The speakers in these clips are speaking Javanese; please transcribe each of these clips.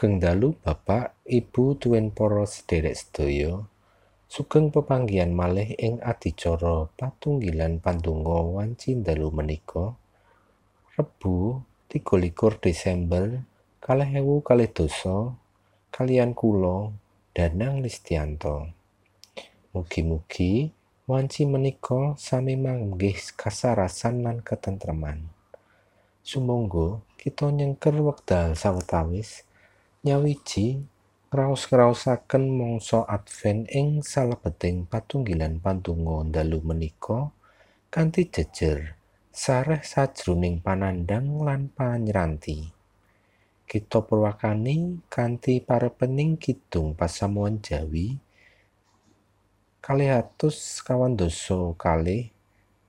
Sugeng dalu Bapak, Ibu tuwin para sedherek sedaya. Sugeng pepanggihan malih ing adicara patunggilan pandonga wanci dalu menika. Rebu 23 Desember 2022 kalian kula Danang Listianto. Mugi-mugi wanci menika sami manggih kasarasan lan ketentreman. Sumangga kita nyengker wekdal sawetawis nyawiji ngraos-ngraosaken mangsa Advent ing salebeting patunggilan pandonga dalu menika kanthi jejer sareh sajroning panandhang lan panyranti. Kita purwakani kanthi parepening kidung pasamuan Jawi kalihatus kawan doso kalih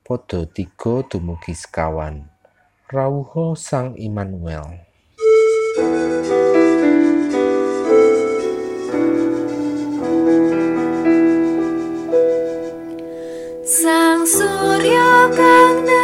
padha tiga dumugi sekawan. Rawuha Sang Immanuel. Sang Surya kang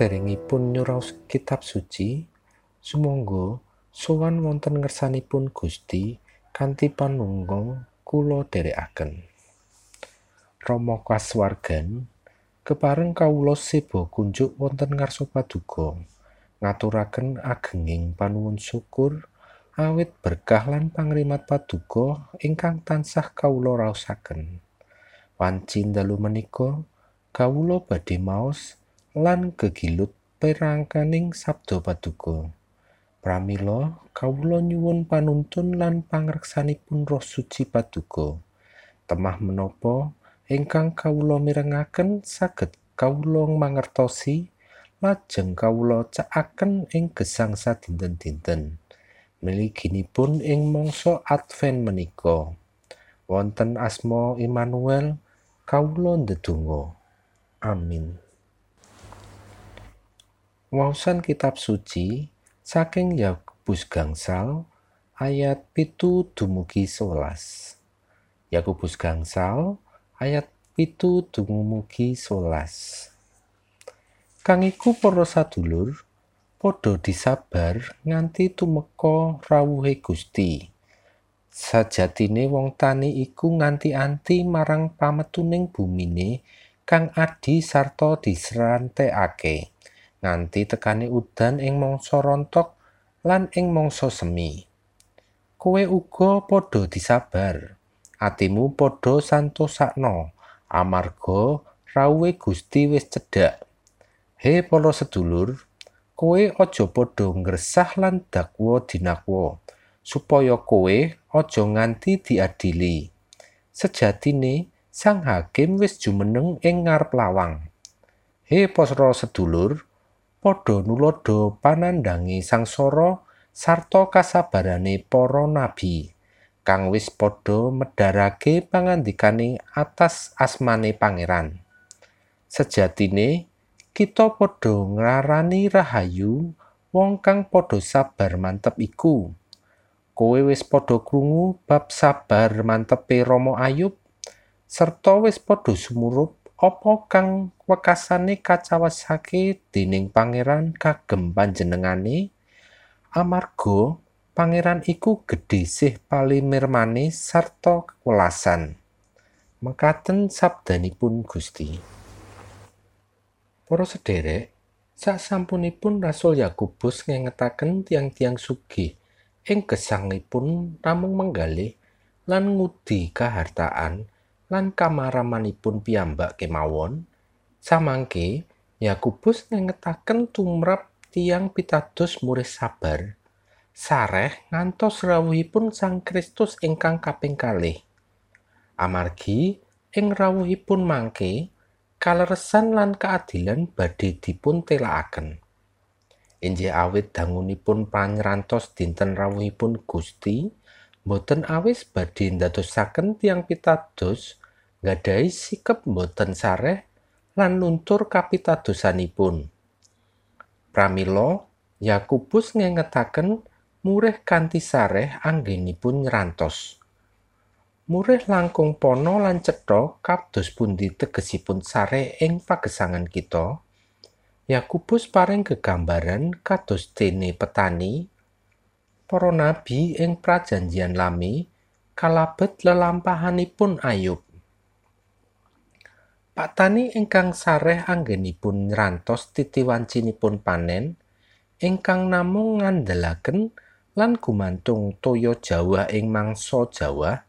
Saderengipun nyuraos kitab suci, sumangga sowan wonten ngersanipun Gusti kanthi panunggal kula dherekaken. Rama kasuwargan, kepareng kawula seba kunjuk wonten ngarsa paduka, ngaturaken agenging panuwun syukur awit berkah lan pangrimat paduka ingkang tansah kawula raosaken. Wanci dalu menika kawula badhe maos lan gegilut perangkaning sabda paduka. Pramila kawula nyuwun panuntun lan pangreksanipun Roh Suci Paduka. Temah menapa ingkang kawula mirengaken saged kawula mangertosi lajeng kawula cekaken ing gesang sadinten-dinten. Mliginipun ing mangsa Advent menika. Wonten asma Immanuel kawula ndedonga. Amin. Waosan kitab suci saking Yakobus gangsal ayat pitu dumugi 11. Yakobus gangsal ayat pitu dumugi 11. Kang iku para sadulur, padha disabar nganti tumeka rawuhe Gusti. Sajatine wong tani iku nganti-anti marang pametuning bumine kang adi sarta diserantekake nganti tekane udan ing mangsa rontok lan ing mangsa semi. Kowe uga padha disabar. Atimu padha santosakno amarga rawuhe Gusti wis cedhak. He para sedulur, kowe aja padha ngresah lan dakwa dinakwa supaya kowe aja nganti diadili. Sejatine Sang Hakim wis jumeneng ing ngarep lawang. He para sedulur, padha nulodo panandhangi sangsara sarta kasabarane para nabi kang wis padha medharake pangandikane atas asmane Pangeran. Sejatine kita padha nglarani rahayu wong kang padha sabar mantep iku. Kowe wis padha krungu bab sabar mantepe Rama Ayub. serta wis padha sumurup apa kang wekasane kacawasake dening pangeran kagem panjenengane? Amarga pangeran iku gedhe sih palimirmane sarta kewelasan. Mekaten sabdanipun Gusti. Para sederek sasampunipun Rasul Yakobus ngengetaken tiang-tiang sugih ing gesangipun namung menggalih lan ngudi kahartaan lan kamaramanipun piyambak kemawon. Samangke Yakobus ngengetaken tumrap tiang pitados murid sabar. Sareh ngantos rawuhipun Sang Kristus ingkang kaping kalih. Amargi ing rawuhipun mangke kaleresan lan keadilan badhe dipun telakaken injih awit dangunipun panyrantos dinten rawuhipun Gusti boten awis badhe ndadosaken tiang pitados nggadhahi sikep boten sareh lan luntur kapitadosanipun. Pramila Yakobus ngengetaken murih kanthi sareh anggenipun nyrantos. Murih langkung pono lan cetha kados pundi tegesipun sareh ing pagesangan kita. Yakobus paring gegambaran kados dene petani para nabi ing prajanjian lami kalabet lelampahanipun Ayub. Pak Tani ingkang sareh anggenipun nyrantos titiwancinipun panen ingkang namung ngandelaken lan gumantung toya Jawa ing mangsa Jawa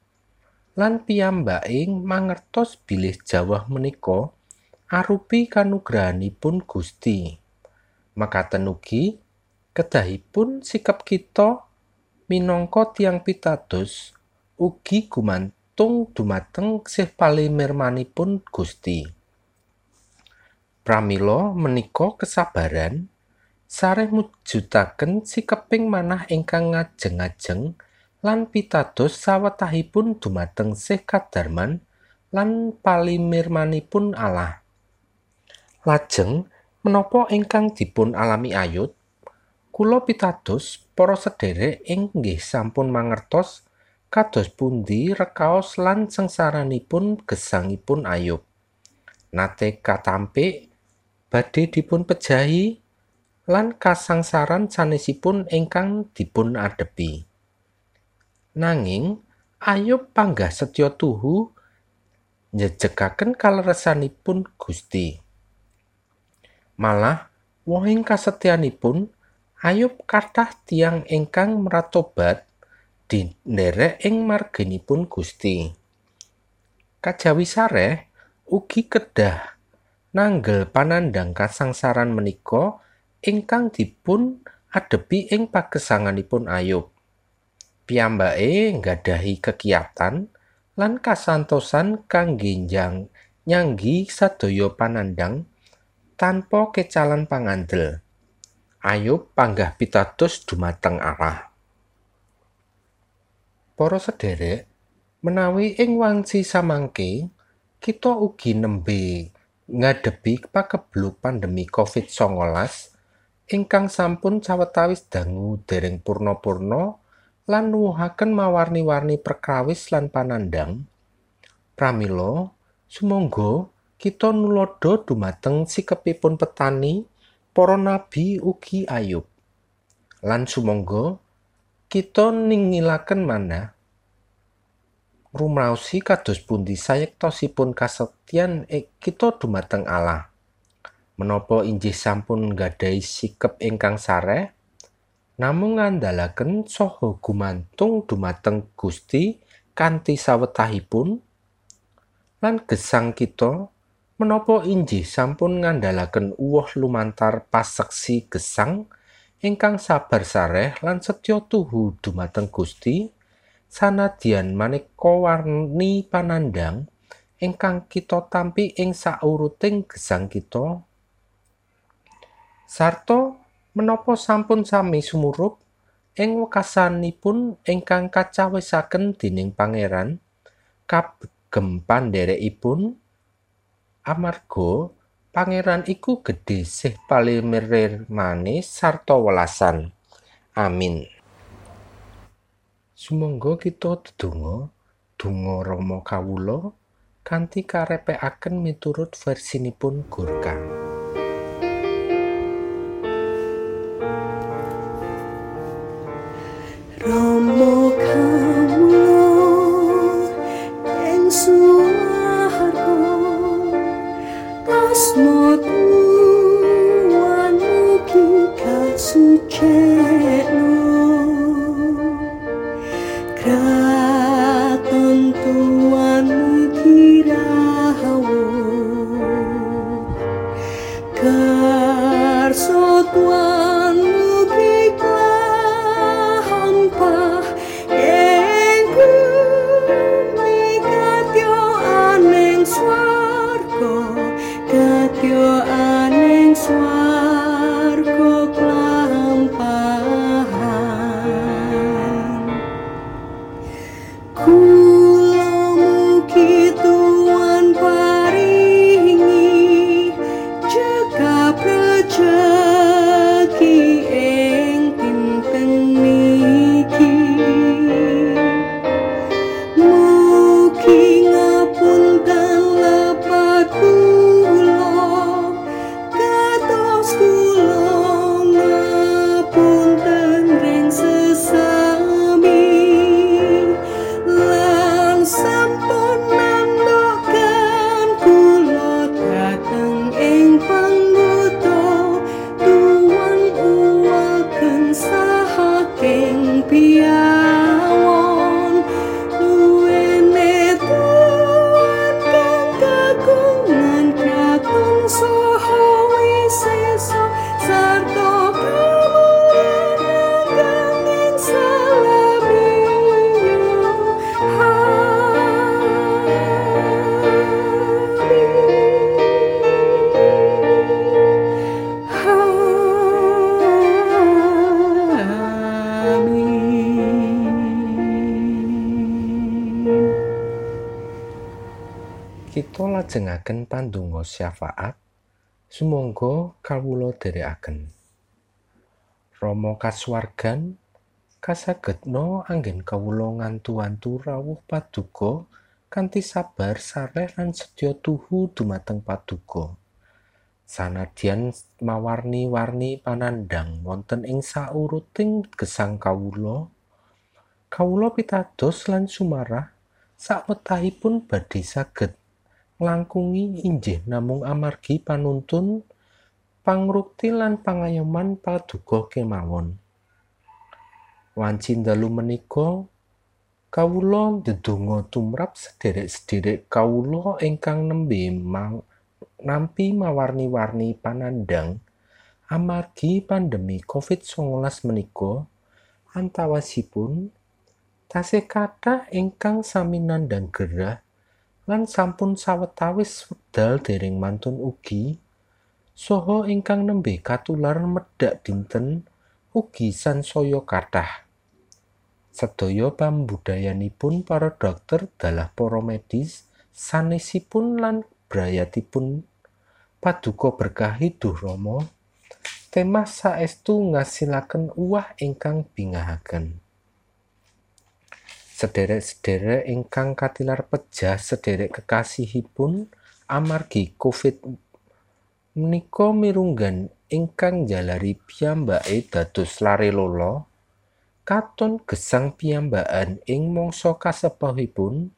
lan piyambake mangertos bilih Jawa menika arupi kanugrahanipun Gusti. Makaten ugi kedahipun sikap kita minangka tiang pitados ugi gumantung gumantung dumateng sih palimirmanipun Gusti. Pramila menika kesabaran sareh mujudaken sikeping manah ingkang ngajeng-ajeng lan pitados sawetahipun dumateng sih kadarman lan palimirmanipun Allah. Lajeng menapa ingkang dipun alami ayut kula pitados para sederek inggih sampun mangertos kados pundi rekaos lan sengsaranipun gesangipun Ayub. Nate katampik badhe dipun pejahi lan kasangsaran sanesipun ingkang dipun adepi. Nanging Ayub panggah setya tuhu njejegaken kaleresanipun Gusti. Malah wohing kasetyanipun Ayub kathah tiang ingkang meratobat dinderek ing margenipun Gusti. Kajawi sareh ugi kedah nanggel panandang kasangsaran menika ingkang dipun adepi ing pagesanganipun Ayub. Piyambake nggadahi kekiyatan lan kasantosan kangge njang nyanggi sadaya panandang tanpa kecalan pangandel. Ayub panggah pitados dumateng Allah. Para sederek, menawi ing wanci samangke kita ugi nembe ngadepi pakebluk pandemi COVID-19 ingkang sampun sawetawis dangu dereng purna-purna lan nuwuhaken mawarni-warni perkawis lan panandang. Pramila, sumangga kita nulodo dumateng sikepipun petani, para nabi ugi Ayub. Lan sumangga kita ningilaken manah. Rumrausi kados pundi sayektosipun kasetyan e kita dumateng Allah. Menapa injih sampun nggadahi sikep ingkang sareh? Namung ngandhalaken saha gumantung dumateng Gusti kanthi sawetahipun. Lan gesang kita menapa injih sampun ngandhalaken uwuh lumantar paseksi gesang ingkang sabar sareh lan setya tuhu dumateng Gusti sanadyan maneka warni panandang ingkang kita tampi ing sauruting gesang kita. Sarta menapa sampun sami sumurup ing wekasanipun ingkang kacawisaken dening pangeran kagem pandherekipun amarga Pangeran iku gedhe sih palimirmane manis sarta welasan. Amin. Sumangga kita dedonga donga Rama kawula kanthi karepekaken miturut versinipun Gorka. Lajengaken pandonga syafaat sumangga kawula dherekaken. Rama kasuwargan kasagedna anggen kawula ngantu-antu rawuh paduka kanthi sabar sareh lan sedya tuhu dumateng paduka. Sanadyan mawarni-warni panandhang wonten ing sauruting gesang kawula, kawula pitados lan sumarah sawetahipun badhe saged nglangkungi injih namung amargi panuntun pangrukti lan pangayoman paduka kemawon. Wanci dalu menika kawula ndedonga tumrap sederek-sederek kawula ingkang nembe mang- nampi mawarni-warni panandhang amargi pandemi COVID-19 menika antawasipun tasih kathah ingkang sami nandhang gerah lan sampun sawetawis wekdal dereng mantun ugi saha ingkang nembe katular medhak dinten ugi sansaya kathah. Sedaya pambudayanipun para dokter dalah para medis sanesipun lan brayatipun paduka berkah Duh Rama temah saestu ngasilaken uwah ingkang bingahaken. Sederek-sederek ingkang katilar pejah sederek kekasihipun amargi COVID menika mirunggan ingkang jalari piyambake dados lare lola katon gesang piyambakan ing mangsa kasepahipun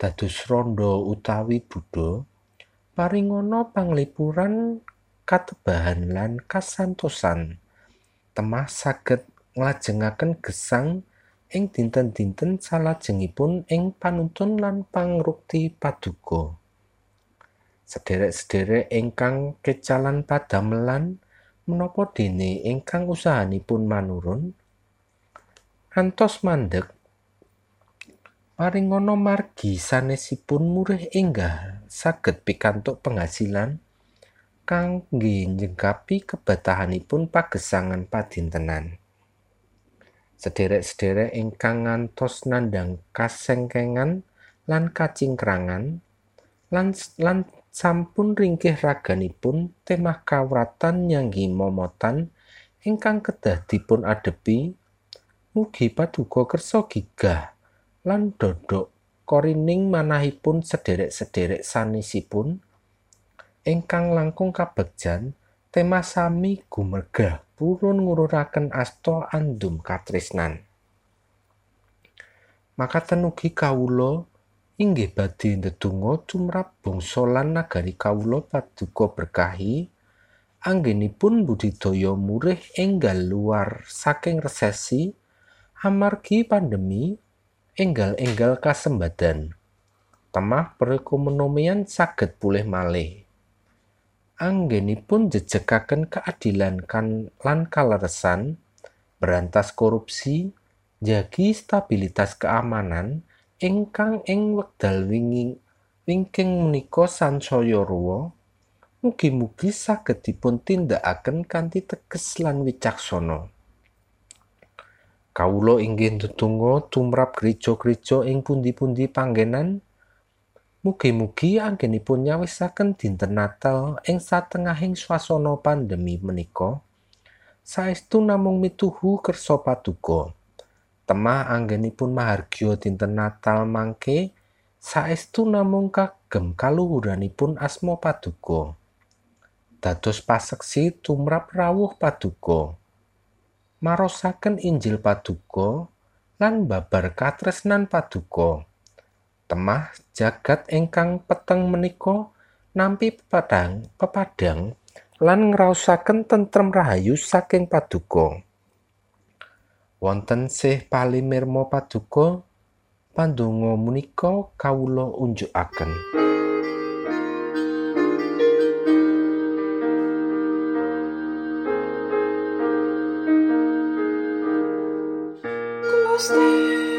dados randha utawi Buddha paringana panglipuran katebahan lan kasantosan. Temah saged nglajengaken gesang ing dinten-dinten salajengipun ing panuntun lan pangrukti paduka. Sederek-sederek ingkang kecalan padamelan menapa dene ingkang usahanipun manurun ngantos mandeg paringana margi sanesipun murih enggah saged pikantuk penghasilan kangge njengkapi kebatahanipun pagesangan padintenan. Sederek-sederek ingkang ngantos nandhang kasengkengan lan kacingkrangan lan lan sampun ringkih raganipun temah kawratan nyanggi momotan ingkang kedah dipun adepi mugi paduka kersa gigah lan dodok korining manahipun sederek-sederek sanesipun ingkang langkung kabegjan tema sami gumregah purun ngururaken asta andum katresnan. Makaten ugi kawula inggih badhe ndedonga tumrap bangsa lan nagari kawula paduka berkahi anggenipun budidaya murih enggal luar saking resesi amargi pandemi enggal-enggal kasembadan. Temah perekonomian saged pulih malih. Anggenipun jejegaken keadilan kan lan kaleresan, berantas korupsi, jagi stabilitas keamanan ingkang ing wekdal wingi wingking menika sansaya ruwa mugi-mugi saged dipun tindakaken kanthi teges lan wicaksana. Kawula inggih ndedonga tumrap gereja-gereja ing pundi-pundi panggenan Mugi-mugi anggenipun nyawisaken dinten Natal ing satengahing swasana pandemi menika saestu namung mituhu kersa paduka. Temah anggenipun mahargya dinten Natal mangke saestu namung kagem kaluhuranipun asma paduka. Dados paseksi tumrap rawuh paduka. Marosaken Injil paduka lan babar katresnan paduka. Temah jagat ingkang peteng menika nampi pepadang pepadang lan ngraosaken tentrem rahayu saking paduka. Wonten sih palimirma paduka pandonga menika kawula unjukaken. Gusti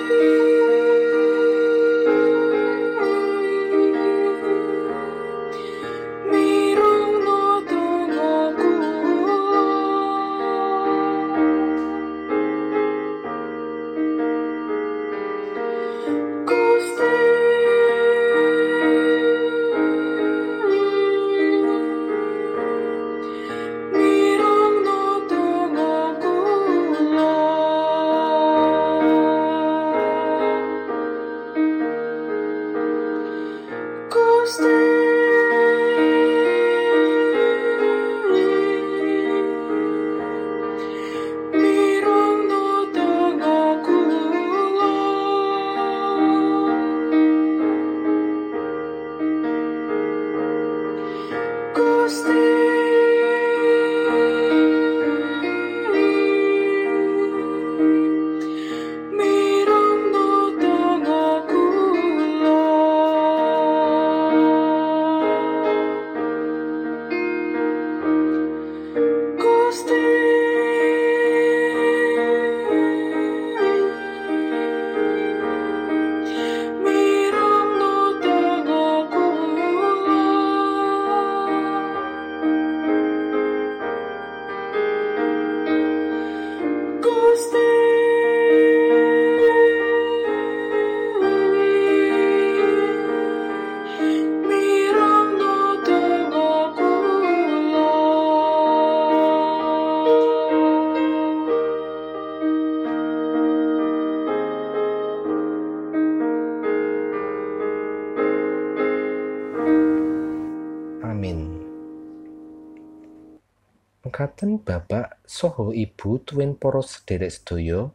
Mekaten Bapak saha Ibu tuwin para sedherek sedaya,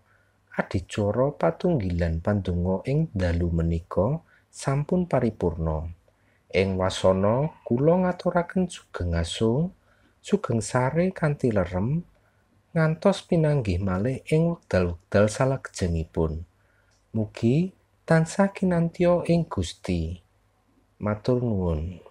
adicara patunggilan pandonga ing dalu menika sampun paripurna. Ing wasana kula ngaturaken sugeng asung, sugeng sare kanthi lerem ngantos pinanggih malih ing wekdal-wekdal salajengipun. Mugi tansah kinantya ing Gusti. Matur nuwun.